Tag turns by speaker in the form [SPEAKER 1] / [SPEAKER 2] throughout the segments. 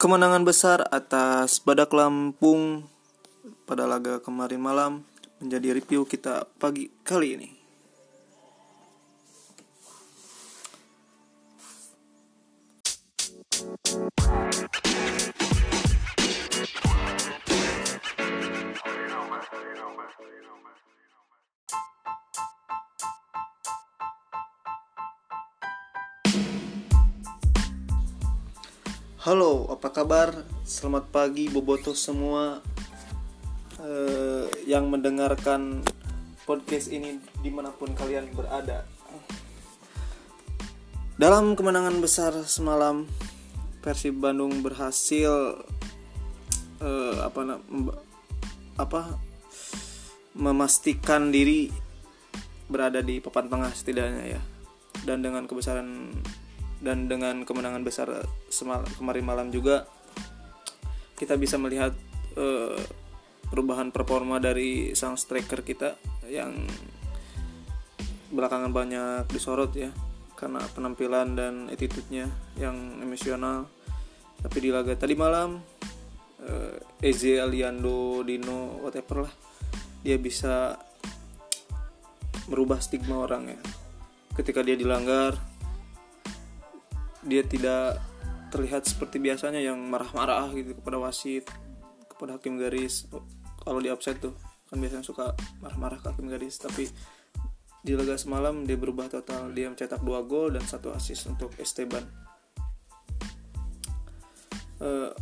[SPEAKER 1] kemenangan besar atas Badak Lampung pada laga kemarin malam menjadi review kita pagi kali ini. Halo, apa kabar? Selamat pagi boboto semua eh, yang mendengarkan podcast ini di mana pun kalian berada. Dalam kemenangan besar semalam, Persib Bandung berhasil eh, apa apa memastikan diri berada di papan tengah setidaknya ya. Dan dengan kebesaran dan dengan kemenangan besar semal- kemarin malam juga kita bisa melihat eh, perubahan performa dari sang striker kita yang belakangan banyak disorot ya karena penampilan dan attitude-nya yang emosional. Tapi di laga tadi malam eh, Eze Aliando Dino whatever lah dia bisa merubah stigma orang ya. Ketika dia dilanggar dia tidak terlihat seperti biasanya yang marah-marah gitu kepada wasit kepada hakim garis. Kalau di offset tuh kan biasanya suka marah-marah ke hakim garis. Tapi di laga semalam dia berubah total. Dia mencetak dua gol dan satu assist untuk Esteban. Eh,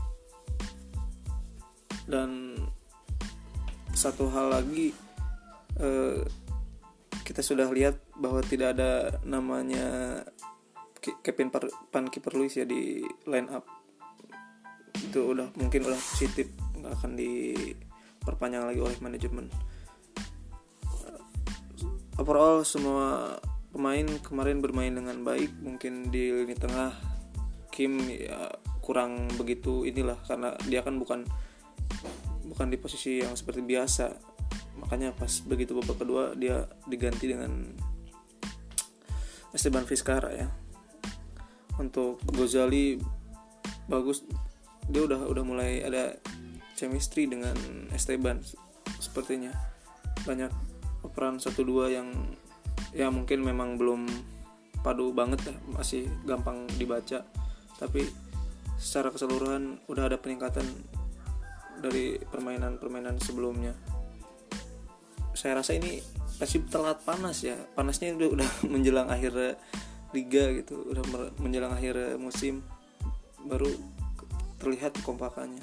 [SPEAKER 1] dan satu hal lagi eh, kita sudah lihat bahwa tidak ada namanya Ke- Kevin Par- Pankiper Luis ya di line up. Itu udah mungkin udah positif nggak akan diperpanjang lagi oleh manajemen. Eh, overall semua pemain kemarin bermain dengan baik mungkin di lini tengah Kim ya kurang begitu inilah karena dia kan bukan bukan di posisi yang seperti biasa. Makanya pas begitu babak kedua dia diganti dengan Esteban Vizcarra ya untuk Gozali bagus. Dia udah udah mulai ada chemistry dengan Esteban sepertinya. Banyak peran satu dua yang ya mungkin memang belum padu banget ya masih gampang dibaca. Tapi secara keseluruhan udah ada peningkatan dari permainan-permainan sebelumnya. Saya rasa ini masih telat panas ya. Panasnya udah udah menjelang akhir liga gitu udah menjelang akhir musim baru terlihat kompakannya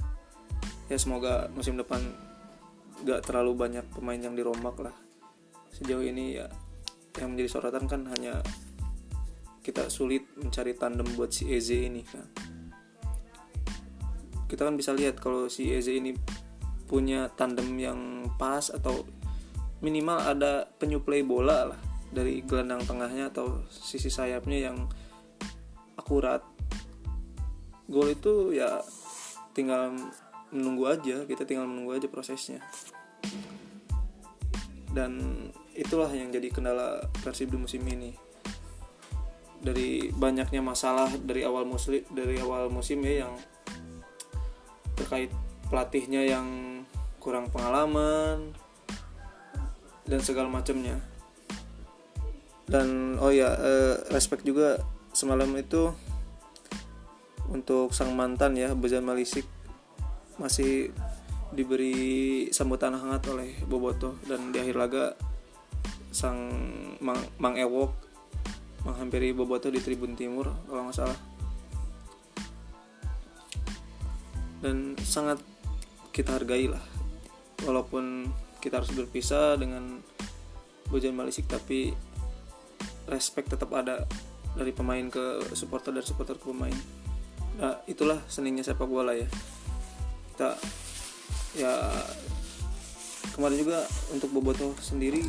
[SPEAKER 1] ya semoga musim depan gak terlalu banyak pemain yang dirombak lah. Sejauh ini ya yang menjadi sorotan kan hanya kita sulit mencari tandem buat si Eze ini kan. Kita kan bisa lihat kalau si Eze ini punya tandem yang pas atau minimal ada penyuplai bola lah dari gelandang tengahnya atau sisi sayapnya yang akurat. Gol itu ya tinggal menunggu aja kita tinggal menunggu aja prosesnya. Dan itulah yang jadi kendala Persib di musim ini. Dari banyaknya masalah dari awal musim dari awal musim ya yang terkait pelatihnya yang kurang pengalaman dan segala macamnya dan oh ya eh, respect juga semalam itu untuk sang mantan ya Bojan Malisik. Masih diberi sambutan hangat oleh Boboto dan di akhir laga sang Mang, Mang Ewok menghampiri Boboto di tribun timur kalau nggak salah. Dan sangat kita hargai lah walaupun kita harus berpisah dengan Bojan Malisik tapi respect tetap ada dari pemain ke supporter dan supporter ke pemain. Nah itulah seninya sepak bola ya. Kita ya kemarin juga untuk Boboto sendiri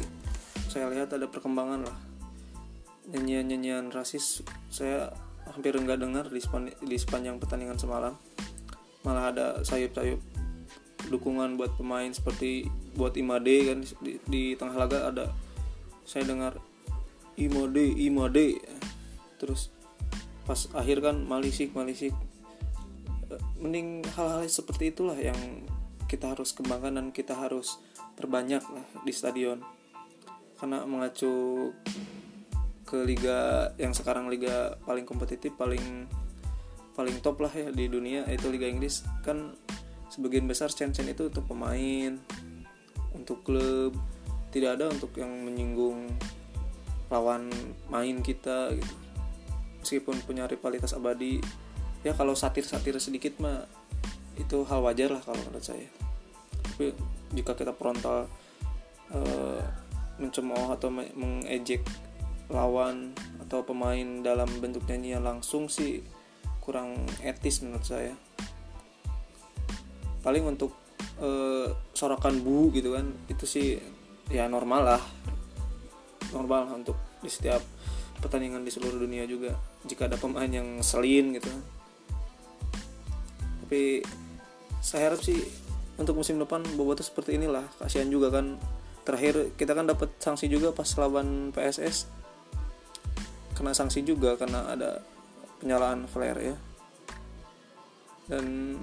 [SPEAKER 1] saya lihat ada perkembangan lah. Nyanyian-nyanyian rasis saya hampir nggak dengar di, sepan- di sepanjang pertandingan semalam. Malah ada sayup-sayup dukungan buat pemain seperti buat Imade kan di, di tengah laga ada. Saya dengar Imade Imade terus pas akhir kan Malisik Malisik. Mending hal-hal seperti itulah yang kita harus kembangkan dan kita harus perbanyak lah di stadion. Karena mengacu ke liga yang sekarang liga paling kompetitif paling paling top lah ya di dunia yaitu liga Inggris. Kan sebagian besar cen-cen itu untuk pemain untuk klub. Tidak ada untuk yang menyinggung lawan main kita gitu. Meskipun punya rivalitas abadi ya kalau satir-satir sedikit mah itu hal wajar lah kalau menurut saya. Tapi jika kita frontal uh, mencemooh atau mengejek lawan atau pemain dalam bentuk nyanyian langsung sih kurang etis menurut saya. Paling untuk uh, sorakan bu gitu kan itu sih ya normal lah normal untuk di setiap pertandingan di seluruh dunia juga. Jika ada pemain yang selin gitu tapi saya harap sih untuk musim depan Boboto seperti inilah. Kasihan juga kan. Terakhir kita kan dapat sanksi juga pas lawan PSS kena sanksi juga karena ada penyalaan flare ya. Dan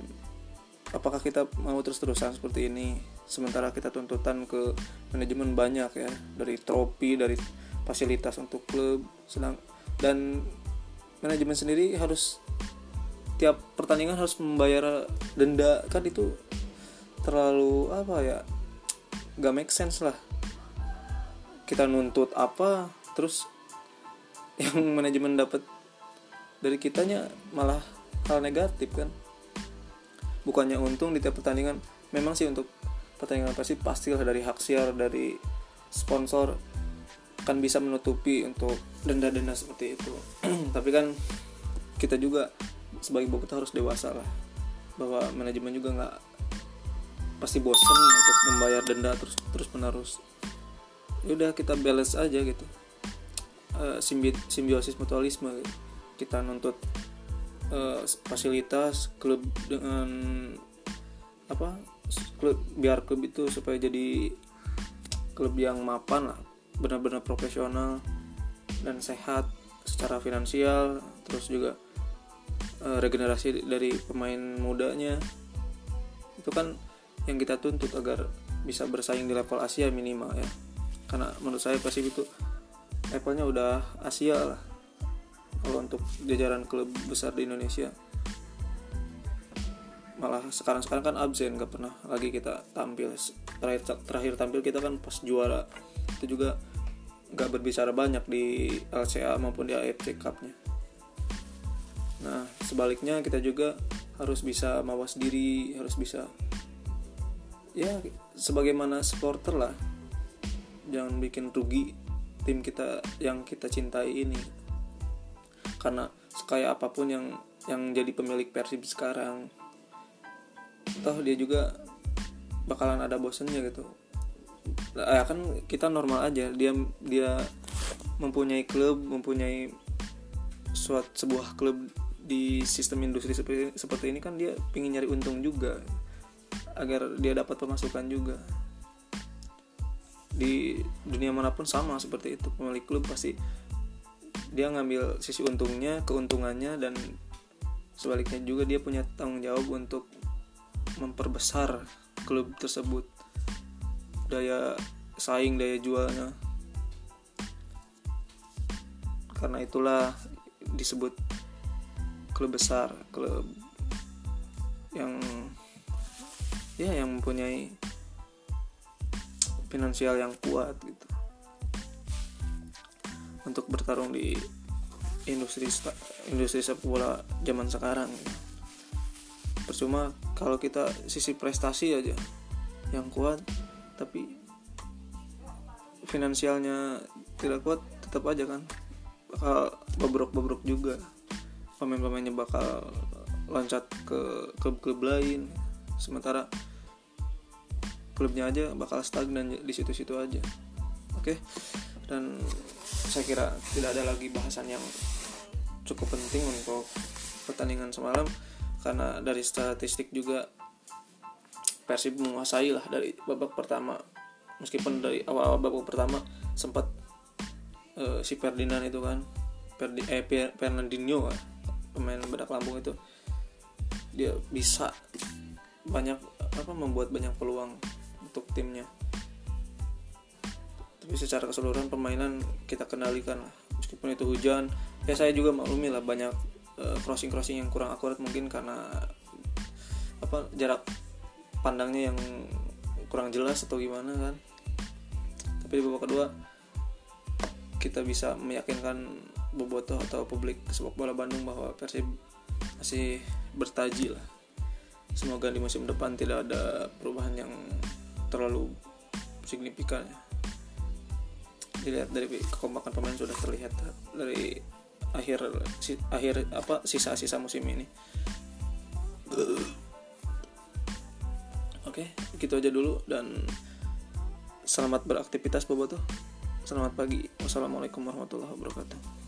[SPEAKER 1] apakah kita mau terus-terusan seperti ini sementara kita tuntutan ke manajemen banyak ya dari trofi dari fasilitas untuk klub sedang dan manajemen sendiri harus tiap pertandingan harus membayar denda. Kan itu terlalu apa ya gak make sense lah. Kita nuntut apa terus yang manajemen dapat dari kitanya malah hal negatif kan. Bukannya untung di tiap pertandingan memang sih untuk pertandingan pasti pastilah dari hak siar dari sponsor kan bisa menutupi untuk denda-denda seperti itu. Tapi kan kita juga sebagai bobotoh harus dewasa lah. Bahwa manajemen juga nggak pasti bosan untuk membayar denda terus terus menerus. Ya kita balance aja gitu. Uh, simbiosis mutualisme. Kita nuntut uh, fasilitas klub dengan apa klub biar klub itu supaya jadi klub yang mapan lah. Benar-benar profesional dan sehat secara finansial terus juga uh, regenerasi dari pemain mudanya. Itu kan yang kita tuntut agar bisa bersaing di level Asia minimal ya. Karena menurut saya Persib itu levelnya udah Asia lah. Kalau untuk jajaran klub besar di Indonesia malah sekarang-sekarang kan absen gak pernah lagi kita tampil. Terakhir terakhir tampil kita kan pas juara. Itu juga gak berbicara banyak di LCA maupun di AFC Cup-nya. Nah sebaliknya kita juga harus bisa mawas diri harus bisa ya sebagaimana supporter lah. Jangan bikin rugi tim kita yang kita cintai ini. Karena sekaya apa pun yang yang jadi pemilik Persib sekarang toh dia juga bakalan ada bosennya gitu. Ya kan kita normal aja. Dia dia mempunyai klub mempunyai suatu sebuah klub di sistem industri seperti seperti ini kan dia ingin nyari untung juga agar dia dapat pemasukan juga. Di dunia mana pun sama seperti itu. Pemilik klub pasti dia ngambil sisi untungnya keuntungannya dan sebaliknya juga dia punya tanggung jawab untuk memperbesar klub tersebut. Daya saing daya jualnya. Karena itulah disebut klub besar klub yang ya yang mempunyai finansial yang kuat gitu. Untuk bertarung di industri industri sepak bola zaman sekarang. Percuma kalau kita sisi prestasi aja yang kuat tapi finansialnya tidak kuat tetap aja kan bakal bobrok-bobrok juga. Pemain-pemainnya bakal loncat ke klub-klub lain sementara klubnya aja bakal stagnan di situ-situ aja. Oke? Dan saya kira tidak ada lagi bahasan yang cukup penting untuk pertandingan semalam karena dari statistik juga Persib menguasai lah dari babak pertama. Meskipun dari awal-awal babak pertama sempat uh, si Ferdinand itu kan Perdi, eh Fernandinho kan pemain bedak lambung itu dia bisa banyak apa membuat banyak peluang untuk timnya. Tapi secara keseluruhan permainan kita kendalikan lah. Meskipun itu hujan ya saya juga maklumi lah banyak uh, crossing crossing yang kurang akurat mungkin karena apa jarak pandangnya yang kurang jelas atau gimana kan. Tapi di babak kedua kita bisa meyakinkan bobotoh atau publik sepak bola Bandung bahwa Persib masih bertaji lah. Semoga di musim depan tidak ada perubahan yang terlalu signifikan ya. Dilihat dari kekompakan pemain sudah terlihat dari akhir si, akhir apa sisa-sisa musim ini. Oke, gitu aja dulu dan selamat beraktivitas Boboto. Selamat pagi. Wassalamualaikum warahmatullahi wabarakatuh.